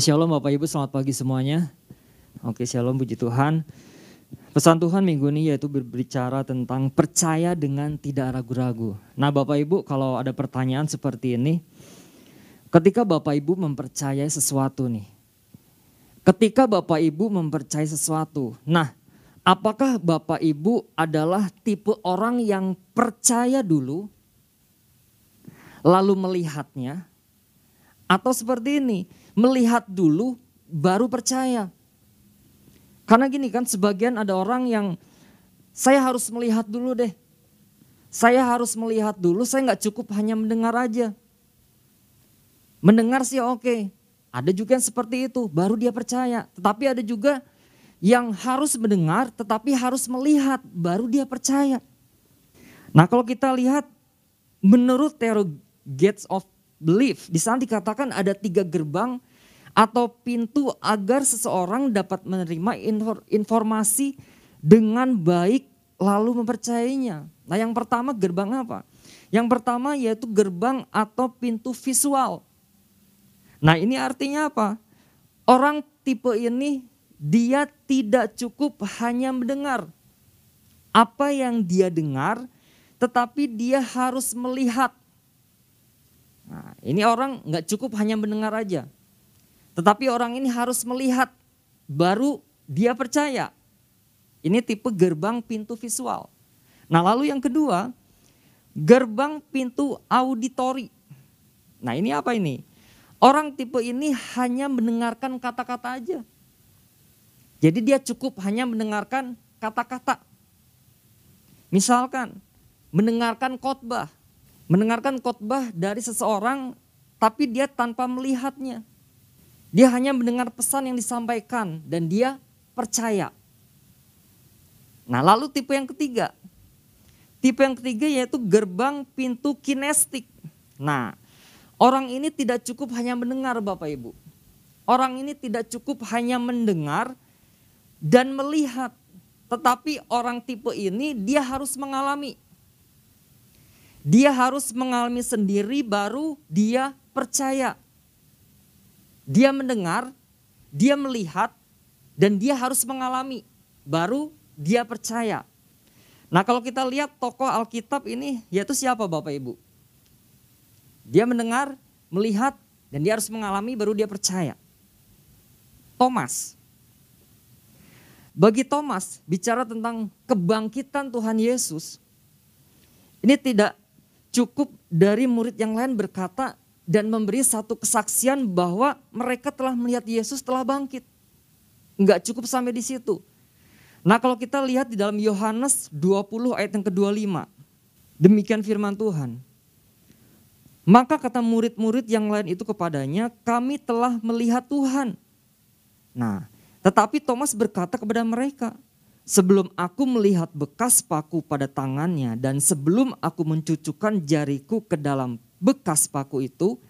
Oke, shalom Bapak Ibu, selamat pagi semuanya. Oke, shalom puji Tuhan. Pesan Tuhan minggu ini yaitu berbicara tentang percaya dengan tidak ragu-ragu. Nah Bapak Ibu kalau ada pertanyaan seperti ini, ketika Bapak Ibu mempercayai sesuatu nih, ketika Bapak Ibu mempercayai sesuatu, nah apakah Bapak Ibu adalah tipe orang yang percaya dulu, lalu melihatnya, atau seperti ini, melihat dulu baru percaya. Karena gini kan sebagian ada orang yang saya harus melihat dulu deh. Saya harus melihat dulu, saya nggak cukup hanya mendengar aja. Mendengar sih oke, ada juga yang seperti itu, baru dia percaya. Tetapi ada juga yang harus mendengar tetapi harus melihat, baru dia percaya. Nah kalau kita lihat menurut teori gates of belief, di sana dikatakan ada tiga gerbang atau pintu agar seseorang dapat menerima informasi dengan baik lalu mempercayainya. Nah yang pertama gerbang apa? Yang pertama yaitu gerbang atau pintu visual. Nah ini artinya apa? Orang tipe ini dia tidak cukup hanya mendengar apa yang dia dengar, tetapi dia harus melihat. Nah, ini orang nggak cukup hanya mendengar aja, tetapi orang ini harus melihat baru dia percaya. Ini tipe gerbang pintu visual. Nah lalu yang kedua, gerbang pintu auditori. Nah ini apa ini? Orang tipe ini hanya mendengarkan kata-kata aja. Jadi dia cukup hanya mendengarkan kata-kata. Misalkan mendengarkan khotbah. Mendengarkan khotbah dari seseorang tapi dia tanpa melihatnya. Dia hanya mendengar pesan yang disampaikan dan dia percaya. Nah lalu tipe yang ketiga. Tipe yang ketiga yaitu gerbang pintu kinestik. Nah orang ini tidak cukup hanya mendengar Bapak Ibu. Orang ini tidak cukup hanya mendengar dan melihat. Tetapi orang tipe ini dia harus mengalami. Dia harus mengalami sendiri baru dia percaya. Dia mendengar, dia melihat, dan dia harus mengalami. Baru dia percaya. Nah kalau kita lihat tokoh Alkitab ini yaitu siapa Bapak Ibu? Dia mendengar, melihat, dan dia harus mengalami baru dia percaya. Thomas. Bagi Thomas bicara tentang kebangkitan Tuhan Yesus. Ini tidak cukup dari murid yang lain berkata dan memberi satu kesaksian bahwa mereka telah melihat Yesus telah bangkit. Enggak cukup sampai di situ. Nah kalau kita lihat di dalam Yohanes 20 ayat yang ke-25. Demikian firman Tuhan. Maka kata murid-murid yang lain itu kepadanya, kami telah melihat Tuhan. Nah, tetapi Thomas berkata kepada mereka, sebelum aku melihat bekas paku pada tangannya dan sebelum aku mencucukkan jariku ke dalam bekas paku itu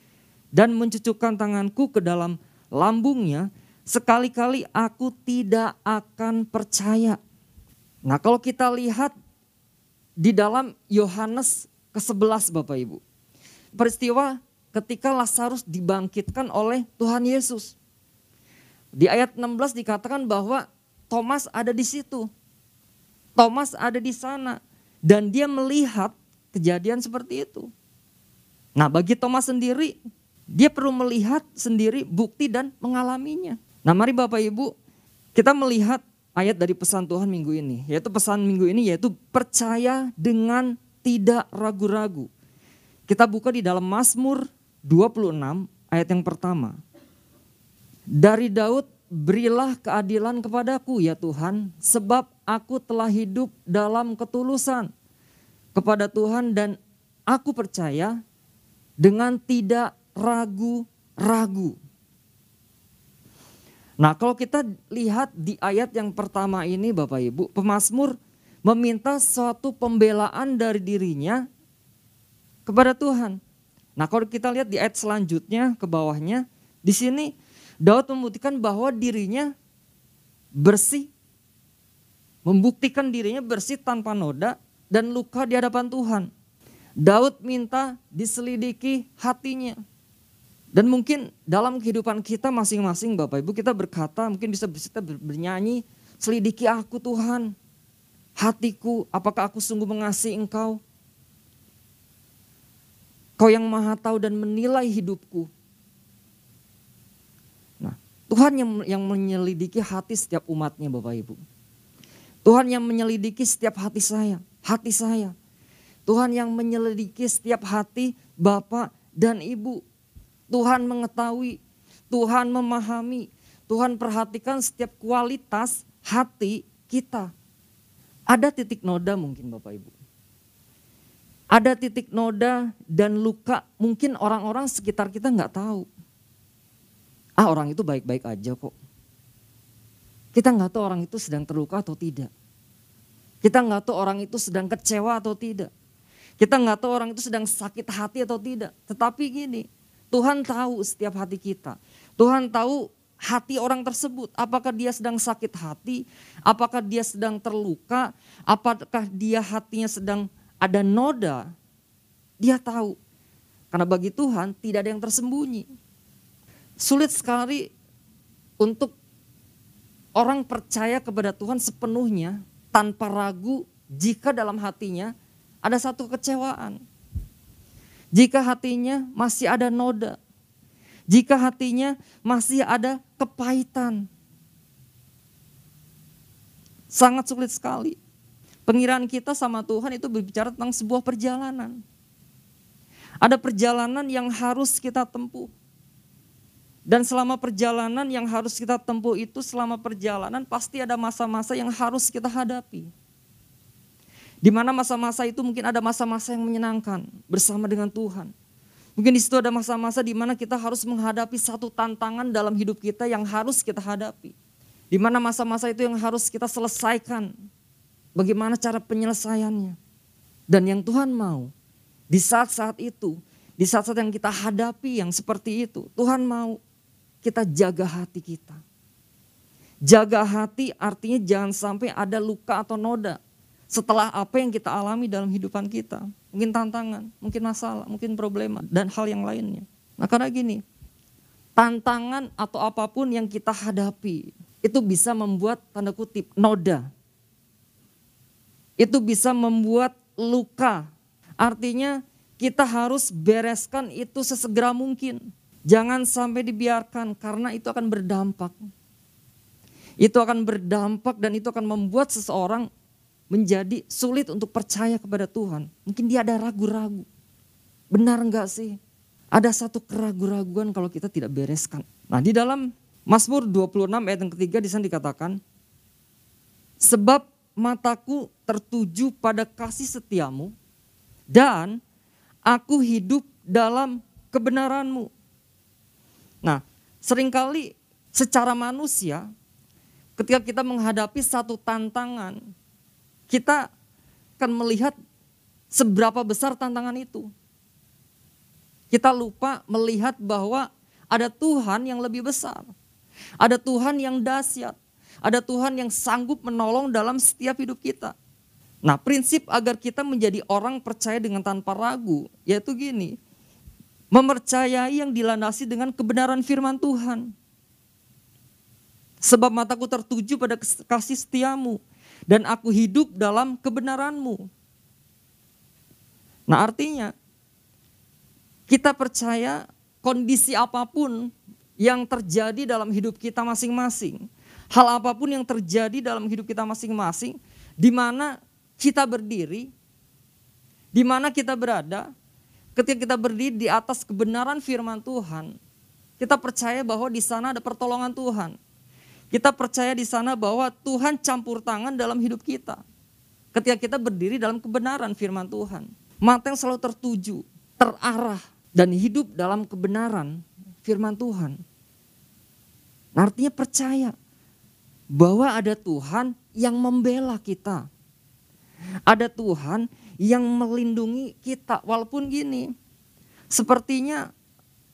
dan mencucukkan tanganku ke dalam lambungnya, sekali-kali aku tidak akan percaya. Nah kalau kita lihat di dalam Yohanes ke-11 Bapak Ibu. Peristiwa ketika Lazarus dibangkitkan oleh Tuhan Yesus. Di ayat 16 dikatakan bahwa Thomas ada di situ. Thomas ada di sana dan dia melihat kejadian seperti itu. Nah bagi Thomas sendiri, dia perlu melihat sendiri bukti dan mengalaminya. Nah mari Bapak Ibu, kita melihat ayat dari pesan Tuhan minggu ini. Yaitu pesan minggu ini yaitu percaya dengan tidak ragu-ragu. Kita buka di dalam Mazmur 26 ayat yang pertama. Dari Daud berilah keadilan kepadaku ya Tuhan sebab aku telah hidup dalam ketulusan kepada Tuhan dan aku percaya dengan tidak ragu-ragu. Nah, kalau kita lihat di ayat yang pertama ini Bapak Ibu, pemazmur meminta suatu pembelaan dari dirinya kepada Tuhan. Nah, kalau kita lihat di ayat selanjutnya ke bawahnya, di sini Daud membuktikan bahwa dirinya bersih, membuktikan dirinya bersih tanpa noda dan luka di hadapan Tuhan. Daud minta diselidiki hatinya. Dan mungkin dalam kehidupan kita masing-masing Bapak Ibu kita berkata, mungkin bisa kita bernyanyi, selidiki aku Tuhan, hatiku, apakah aku sungguh mengasihi engkau? Kau yang maha tahu dan menilai hidupku. Tuhan yang, yang menyelidiki hati setiap umatnya Bapak Ibu. Tuhan yang menyelidiki setiap hati saya, hati saya. Tuhan yang menyelidiki setiap hati Bapak dan Ibu. Tuhan mengetahui, Tuhan memahami, Tuhan perhatikan setiap kualitas hati kita. Ada titik noda mungkin Bapak Ibu. Ada titik noda dan luka mungkin orang-orang sekitar kita nggak tahu. Ah orang itu baik-baik aja kok. Kita nggak tahu orang itu sedang terluka atau tidak. Kita nggak tahu orang itu sedang kecewa atau tidak. Kita nggak tahu orang itu sedang sakit hati atau tidak. Tetapi gini, Tuhan tahu setiap hati kita. Tuhan tahu hati orang tersebut. Apakah dia sedang sakit hati? Apakah dia sedang terluka? Apakah dia hatinya sedang ada noda? Dia tahu. Karena bagi Tuhan tidak ada yang tersembunyi. Sulit sekali untuk orang percaya kepada Tuhan sepenuhnya tanpa ragu jika dalam hatinya ada satu kecewaan. Jika hatinya masih ada noda, jika hatinya masih ada kepahitan, sangat sulit sekali. Pengiraan kita sama Tuhan itu berbicara tentang sebuah perjalanan. Ada perjalanan yang harus kita tempuh. Dan selama perjalanan yang harus kita tempuh itu, selama perjalanan pasti ada masa-masa yang harus kita hadapi. Di mana masa-masa itu mungkin ada masa-masa yang menyenangkan bersama dengan Tuhan. Mungkin di situ ada masa-masa di mana kita harus menghadapi satu tantangan dalam hidup kita yang harus kita hadapi. Di mana masa-masa itu yang harus kita selesaikan. Bagaimana cara penyelesaiannya. Dan yang Tuhan mau di saat-saat itu, di saat-saat yang kita hadapi yang seperti itu, Tuhan mau kita jaga hati kita. Jaga hati artinya jangan sampai ada luka atau noda setelah apa yang kita alami dalam hidupan kita. Mungkin tantangan, mungkin masalah, mungkin problema, dan hal yang lainnya. Nah karena gini, tantangan atau apa pun yang kita hadapi, itu bisa membuat tanda kutip noda. Itu bisa membuat luka. Artinya kita harus bereskan itu sesegera mungkin. Jangan sampai dibiarkan karena itu akan berdampak. Itu akan berdampak dan itu akan membuat seseorang menjadi sulit untuk percaya kepada Tuhan. Mungkin dia ada ragu-ragu. Benar enggak sih? Ada satu keraguan-raguan kalau kita tidak bereskan. Nah di dalam Mazmur 26 ayat yang ketiga di sana dikatakan, Sebab mataku tertuju pada kasih setiamu dan aku hidup dalam kebenaranmu. Nah sering kali secara manusia ketika kita menghadapi satu tantangan, kita akan melihat seberapa besar tantangan itu. Kita lupa melihat bahwa ada Tuhan yang lebih besar. Ada Tuhan yang dahsyat. Ada Tuhan yang sanggup menolong dalam setiap hidup kita. Nah prinsip agar kita menjadi orang percaya dengan tanpa ragu yaitu gini. Mempercayai yang dilandasi dengan kebenaran firman Tuhan. Sebab mataku tertuju pada kasih setiamu dan aku hidup dalam kebenaranmu. Nah artinya kita percaya kondisi apa pun yang terjadi dalam hidup kita masing-masing. Hal apa pun yang terjadi dalam hidup kita masing-masing. Di mana kita berdiri, di mana kita berada, ketika kita berdiri di atas kebenaran firman Tuhan, kita percaya bahwa di sana ada pertolongan Tuhan. Kita percaya di sana bahwa Tuhan campur tangan dalam hidup kita. Ketika kita berdiri dalam kebenaran firman Tuhan. Mata yang selalu tertuju, terarah, dan hidup dalam kebenaran firman Tuhan. Artinya percaya bahwa ada Tuhan yang membela kita. Ada Tuhan yang melindungi kita. Walaupun gini, sepertinya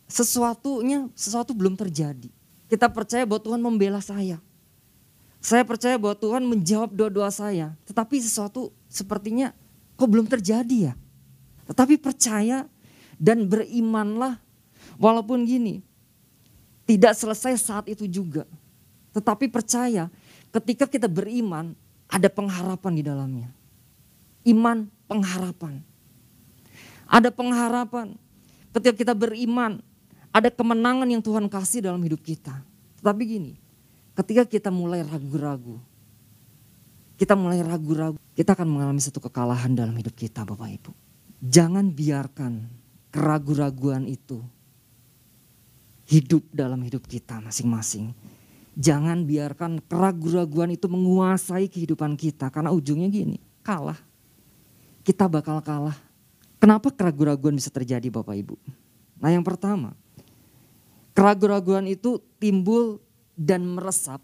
sesuatunya sesuatu belum terjadi. Kita percaya bahwa Tuhan membela saya. Saya percaya bahwa Tuhan menjawab doa-doa saya. Tetapi sesuatu sepertinya kok belum terjadi ya. Tetapi percaya dan berimanlah Walaupun gini, tidak selesai saat itu juga. Tetapi percaya ketika kita beriman ada pengharapan di dalamnya. Iman pengharapan. Ada pengharapan. Ketika kita beriman, ada kemenangan yang Tuhan kasih dalam hidup kita. Tetapi gini, ketika kita mulai ragu-ragu, kita mulai ragu-ragu, kita akan mengalami satu kekalahan dalam hidup kita Bapak Ibu. Jangan biarkan keraguan-raguan itu hidup dalam hidup kita masing-masing. Jangan biarkan keraguan-raguan itu menguasai kehidupan kita karena ujungnya gini, kalah. Kita bakal kalah. Kenapa keraguan-raguan bisa terjadi Bapak Ibu? Nah yang pertama, keraguan-raguan itu timbul dan meresap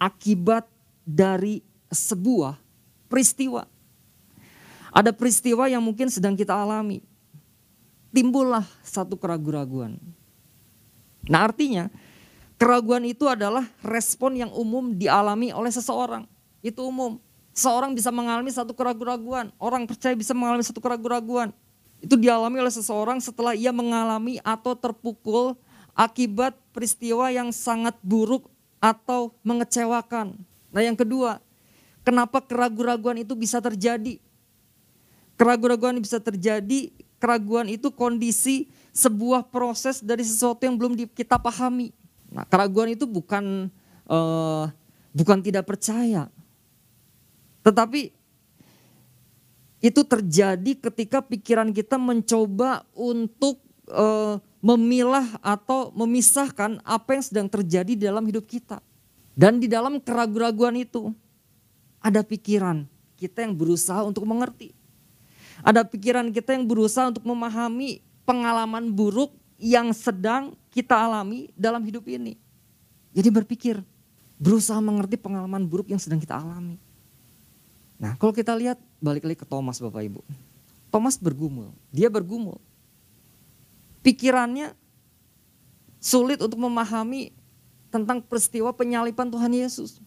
akibat dari sebuah peristiwa. Ada peristiwa yang mungkin sedang kita alami. Timbullah satu keraguan-raguan. Nah artinya keraguan itu adalah respon yang umum dialami oleh seseorang. Itu umum. Seorang bisa mengalami satu keraguan-raguan. Orang percaya bisa mengalami satu keraguan-raguan. Itu dialami oleh seseorang setelah ia mengalami atau terpukul akibat peristiwa yang sangat buruk atau mengecewakan. Nah yang kedua, Kenapa keraguan-raguan itu bisa terjadi? Keraguan-raguan bisa terjadi, keraguan itu kondisi sebuah proses dari sesuatu yang belum kita pahami. Nah, keraguan itu bukan uh, bukan tidak percaya, tetapi itu terjadi ketika pikiran kita mencoba untuk uh, memilah atau memisahkan apa yang sedang terjadi dalam hidup kita. Dan di dalam keraguan-raguan itu, ada pikiran kita yang berusaha untuk mengerti. Ada pikiran kita yang berusaha untuk memahami pengalaman buruk yang sedang kita alami dalam hidup ini. Jadi berpikir, berusaha mengerti pengalaman buruk yang sedang kita alami. Nah kalau kita lihat balik lagi ke Thomas Bapak Ibu. Thomas bergumul, dia bergumul. Pikirannya sulit untuk memahami tentang peristiwa penyalipan Tuhan Yesus.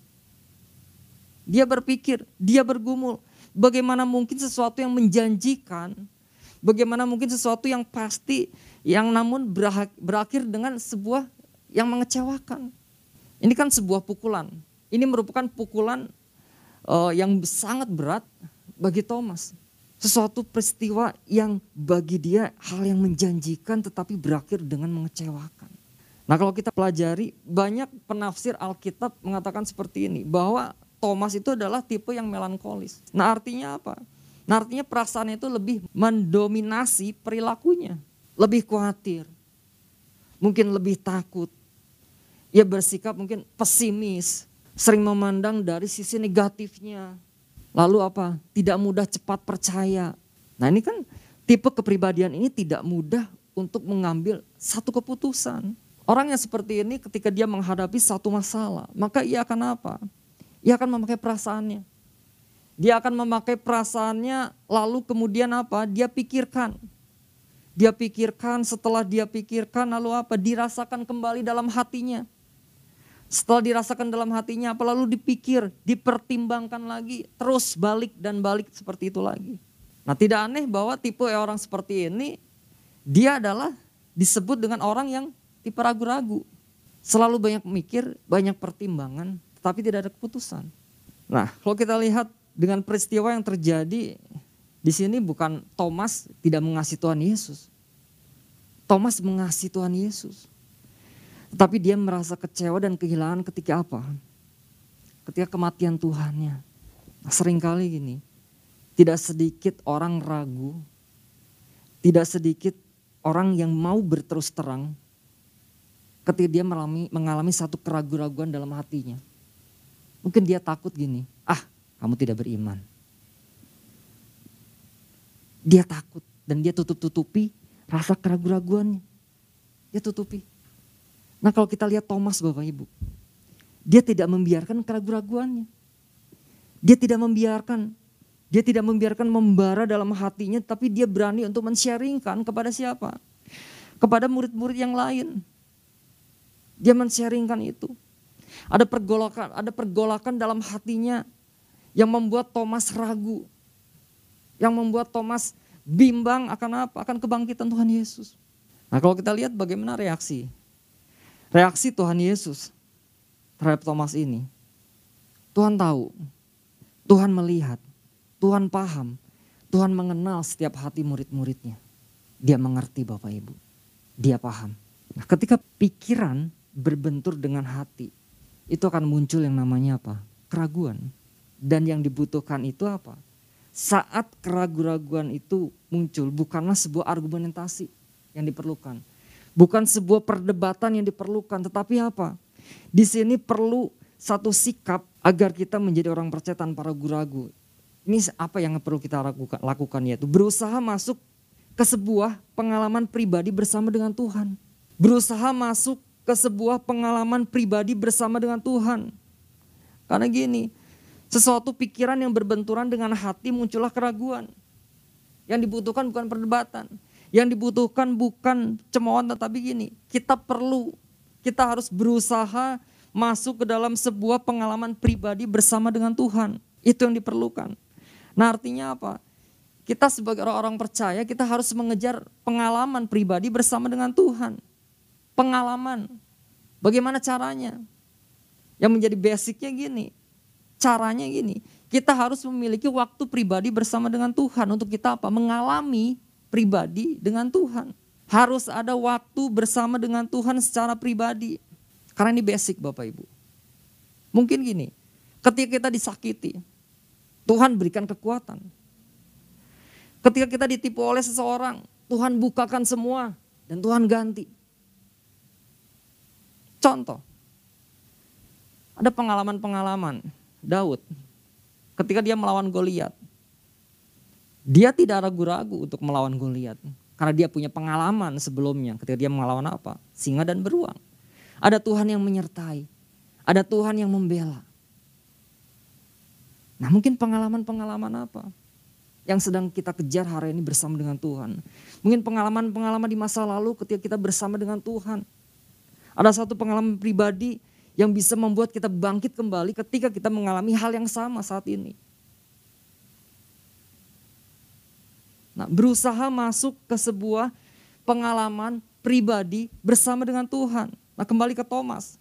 Dia berpikir, dia bergumul. Bagaimana mungkin sesuatu yang menjanjikan, bagaimana mungkin sesuatu yang pasti, yang namun berakhir dengan sebuah yang mengecewakan. Ini kan sebuah pukulan. Ini merupakan pukulan uh, yang sangat berat bagi Thomas. Sesuatu peristiwa yang bagi dia hal yang menjanjikan tetapi berakhir dengan mengecewakan. Nah kalau kita pelajari banyak penafsir Alkitab mengatakan seperti ini bahwa Thomas itu adalah tipe yang melankolis. Nah artinya apa? Nah artinya perasaannya itu lebih mendominasi perilakunya. Lebih khawatir. Mungkin lebih takut. Ia bersikap mungkin pesimis. Sering memandang dari sisi negatifnya. Lalu apa? Tidak mudah cepat percaya. Nah ini kan tipe kepribadian ini tidak mudah untuk mengambil satu keputusan. Orang yang seperti ini ketika dia menghadapi satu masalah, maka ia akan apa? Ia akan memakai perasaannya. Dia akan memakai perasaannya lalu kemudian apa? Dia pikirkan. Dia pikirkan, setelah dia pikirkan lalu apa? Dirasakan kembali dalam hatinya. Setelah dirasakan dalam hatinya apa? Lalu dipikir, dipertimbangkan lagi, terus balik dan balik seperti itu lagi. Nah tidak aneh bahwa tipe orang seperti ini, dia adalah disebut dengan orang yang tipe ragu-ragu. Selalu banyak mikir, banyak pertimbangan, tapi tidak ada keputusan. Nah, kalau kita lihat dengan peristiwa yang terjadi di sini bukan Thomas tidak mengasihi Tuhan Yesus. Thomas mengasihi Tuhan Yesus. Tetapi dia merasa kecewa dan kehilangan ketika apa? Ketika kematian Tuhannya. Nah, sering kali gini, tidak sedikit orang ragu, tidak sedikit orang yang mau berterus terang ketika dia mengalami, mengalami satu keraguan-raguan dalam hatinya. Mungkin dia takut gini, ah kamu tidak beriman. Dia takut dan dia tutup-tutupi rasa keraguan-raguannya. Dia tutupi. Nah kalau kita lihat Thomas Bapak Ibu, dia tidak membiarkan keraguan-raguannya. Dia tidak membiarkan, dia tidak membiarkan membara dalam hatinya, tapi dia berani untuk men-sharingkan kepada siapa? Kepada murid-murid yang lain. Dia men-sharingkan itu. Ada pergolakan, ada pergolakan dalam hatinya yang membuat Thomas ragu. Yang membuat Thomas bimbang akan apa? Akan kebangkitan Tuhan Yesus. Nah kalau kita lihat bagaimana reaksi. Reaksi Tuhan Yesus terhadap Thomas ini. Tuhan tahu, Tuhan melihat, Tuhan paham, Tuhan mengenal setiap hati murid-muridnya. Dia mengerti Bapak Ibu. Dia paham. Nah, ketika pikiran berbentur dengan hati, itu akan muncul yang namanya apa? Keraguan. Dan yang dibutuhkan itu apa? Saat keraguan-raguan itu muncul, bukanlah sebuah argumentasi yang diperlukan. Bukan sebuah perdebatan yang diperlukan, tetapi apa? Di sini perlu satu sikap agar kita menjadi orang percaya tanpa ragu-ragu. Ini apa yang perlu kita lakukan, yaitu berusaha masuk ke sebuah pengalaman pribadi bersama dengan Tuhan. Berusaha masuk ke sebuah pengalaman pribadi bersama dengan Tuhan. Karena gini, sesuatu pikiran yang berbenturan dengan hati muncullah keraguan. Yang dibutuhkan bukan perdebatan. Yang dibutuhkan bukan cemoohan tetapi gini, kita perlu, kita harus berusaha masuk ke dalam sebuah pengalaman pribadi bersama dengan Tuhan. Itu yang diperlukan. Nah artinya apa? Kita sebagai orang-orang percaya kita harus mengejar pengalaman pribadi bersama dengan Tuhan pengalaman. Bagaimana caranya? Yang menjadi basicnya gini, caranya gini, kita harus memiliki waktu pribadi bersama dengan Tuhan untuk kita apa? Mengalami pribadi dengan Tuhan. Harus ada waktu bersama dengan Tuhan secara pribadi. Karena ini basic Bapak Ibu. Mungkin gini, ketika kita disakiti, Tuhan berikan kekuatan. Ketika kita ditipu oleh seseorang, Tuhan bukakan semua dan Tuhan ganti. Contoh, ada pengalaman-pengalaman Daud ketika dia melawan Goliat. Dia tidak ragu-ragu untuk melawan Goliat karena dia punya pengalaman sebelumnya ketika dia melawan apa? Singa dan beruang. Ada Tuhan yang menyertai, ada Tuhan yang membela. Nah mungkin pengalaman-pengalaman apa yang sedang kita kejar hari ini bersama dengan Tuhan. Mungkin pengalaman-pengalaman di masa lalu ketika kita bersama dengan Tuhan. Ada satu pengalaman pribadi yang bisa membuat kita bangkit kembali ketika kita mengalami hal yang sama saat ini. Nah, berusaha masuk ke sebuah pengalaman pribadi bersama dengan Tuhan. Nah, kembali ke Thomas.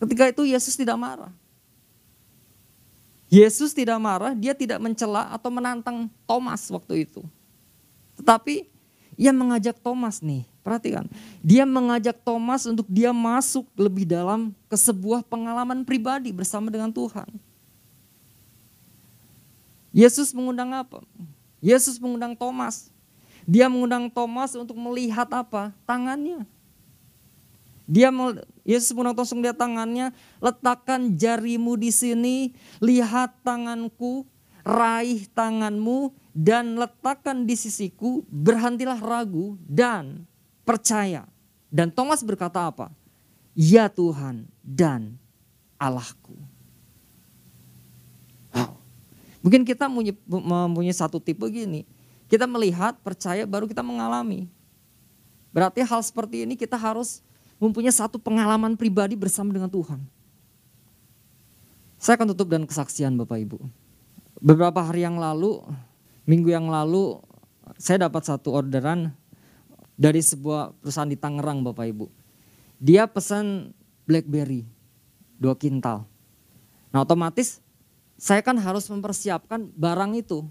Ketika itu Yesus tidak marah. Yesus tidak marah, dia tidak mencela atau menantang Thomas waktu itu. Tetapi ia mengajak Thomas nih, Perhatikan, dia mengajak Thomas untuk dia masuk lebih dalam ke sebuah pengalaman pribadi bersama dengan Tuhan. Yesus mengundang apa? Yesus mengundang Thomas. Dia mengundang Thomas untuk melihat apa? Tangannya. Dia Yesus mengundang Thomas melihat tangannya, letakkan jarimu di sini, lihat tanganku, raih tanganmu dan letakkan di sisiku, berhentilah ragu dan percaya. Dan Thomas berkata apa? Ya Tuhan dan Allahku. Mungkin kita mempunyai satu tipe gini. Kita melihat, percaya, baru kita mengalami. Berarti hal seperti ini kita harus mempunyai satu pengalaman pribadi bersama dengan Tuhan. Saya akan tutup dan kesaksian Bapak Ibu. Beberapa hari yang lalu, minggu yang lalu, saya dapat satu orderan dari sebuah perusahaan di Tangerang Bapak Ibu. Dia pesan BlackBerry dua kintal. Nah otomatis saya kan harus mempersiapkan barang itu.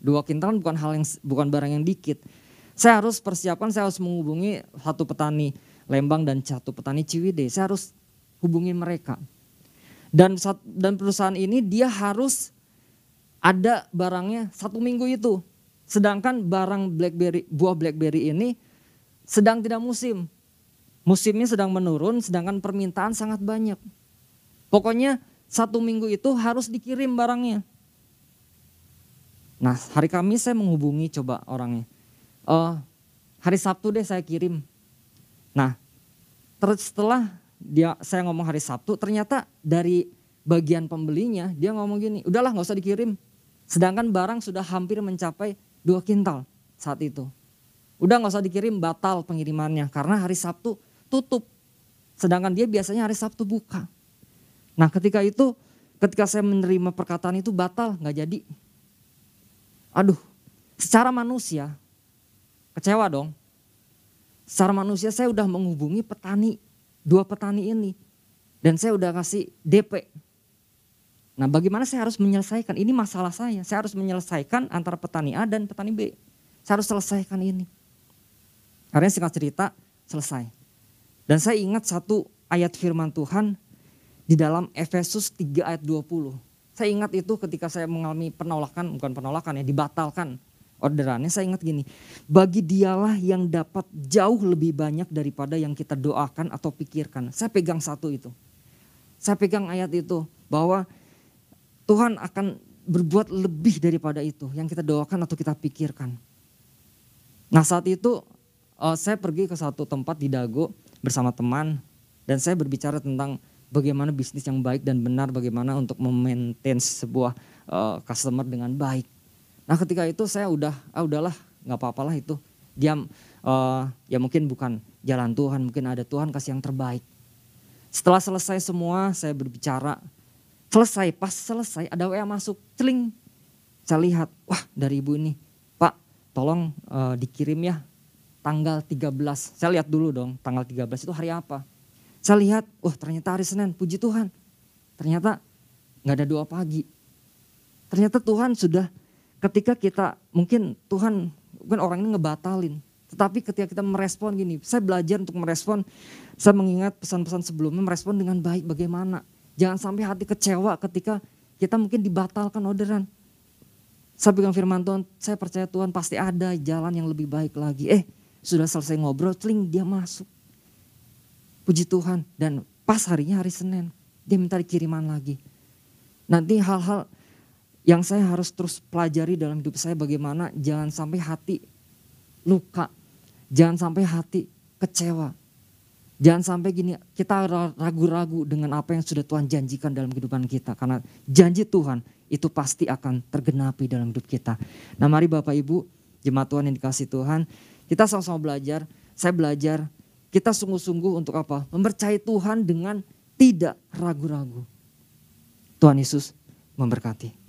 Dua kintal kan bukan hal yang bukan barang yang dikit. Saya harus persiapkan, saya harus menghubungi satu petani Lembang dan satu petani Ciwidey. Saya harus hubungi mereka. Dan dan perusahaan ini dia harus ada barangnya satu minggu itu. Sedangkan barang BlackBerry, buah BlackBerry ini sedang tidak musim. Musimnya sedang menurun, sedangkan permintaan sangat banyak. Pokoknya satu minggu itu harus dikirim barangnya. Nah hari Kamis saya menghubungi coba orangnya. Uh, hari Sabtu deh saya kirim. Nah setelah dia saya ngomong hari Sabtu, ternyata dari bagian pembelinya dia ngomong gini, udahlah nggak usah dikirim. Sedangkan barang sudah hampir mencapai dua kintal saat itu. Udah nggak usah dikirim batal pengirimannya karena hari Sabtu tutup. Sedangkan dia biasanya hari Sabtu buka. Nah ketika itu ketika saya menerima perkataan itu batal nggak jadi. Aduh secara manusia kecewa dong. secara manusia saya udah menghubungi petani, dua petani ini. Dan saya udah kasih DP. Nah bagaimana saya harus menyelesaikan, ini masalah saya. Saya harus menyelesaikan antara petani A dan petani B. Saya harus selesaikan ini. Karena singkat cerita selesai. Dan saya ingat satu ayat firman Tuhan di dalam Efesus 3 ayat 20. Saya ingat itu ketika saya mengalami penolakan, bukan penolakan ya, dibatalkan orderannya. Saya ingat gini, bagi dialah yang dapat jauh lebih banyak daripada yang kita doakan atau pikirkan. Saya pegang satu itu. Saya pegang ayat itu bahwa Tuhan akan berbuat lebih daripada itu yang kita doakan atau kita pikirkan. Nah saat itu uh, saya pergi ke satu tempat di Dago bersama teman dan saya berbicara tentang bagaimana bisnis yang baik dan benar, bagaimana untuk memaintain sebuah uh, customer dengan baik. Nah ketika itu saya udah, ah udahlah nggak apa-apalah itu. Diam, uh, ya mungkin bukan jalan Tuhan, mungkin ada Tuhan kasih yang terbaik. Setelah selesai semua, saya berbicara. Selesai, pas selesai ada WA masuk, celing. Saya lihat, wah dari ibu ini, Pak tolong uh, dikirim ya tanggal 13. Saya lihat dulu dong, tanggal 13 itu hari apa. Saya lihat, wah ternyata hari Senin, puji Tuhan. Ternyata nggak ada doa pagi. Ternyata Tuhan sudah ketika kita, mungkin Tuhan, mungkin orang ini ngebatalin. Tetapi ketika kita merespon gini, saya belajar untuk merespon, saya mengingat pesan-pesan sebelumnya merespon dengan baik bagaimana. Jangan sampai hati kecewa ketika kita mungkin dibatalkan orderan. Saya pegang firman Tuhan, saya percaya Tuhan pasti ada jalan yang lebih baik lagi. Eh, sudah selesai ngobrol, celing dia masuk. Puji Tuhan. Dan pas harinya hari Senin, dia minta dikiriman lagi. Nanti hal-hal yang saya harus terus pelajari dalam hidup saya bagaimana jangan sampai hati luka Jangan sampai hati kecewa. Jangan sampai gini kita ragu-ragu dengan apa yang sudah Tuhan janjikan dalam kehidupan kita. Karena janji Tuhan itu pasti akan tergenapi dalam hidup kita. Nah mari Bapak Ibu jemaat Tuhan yang dikasih Tuhan. Kita sama-sama belajar. Saya belajar kita sungguh-sungguh untuk apa? Mempercayai Tuhan dengan tidak ragu-ragu. Tuhan Yesus memberkati.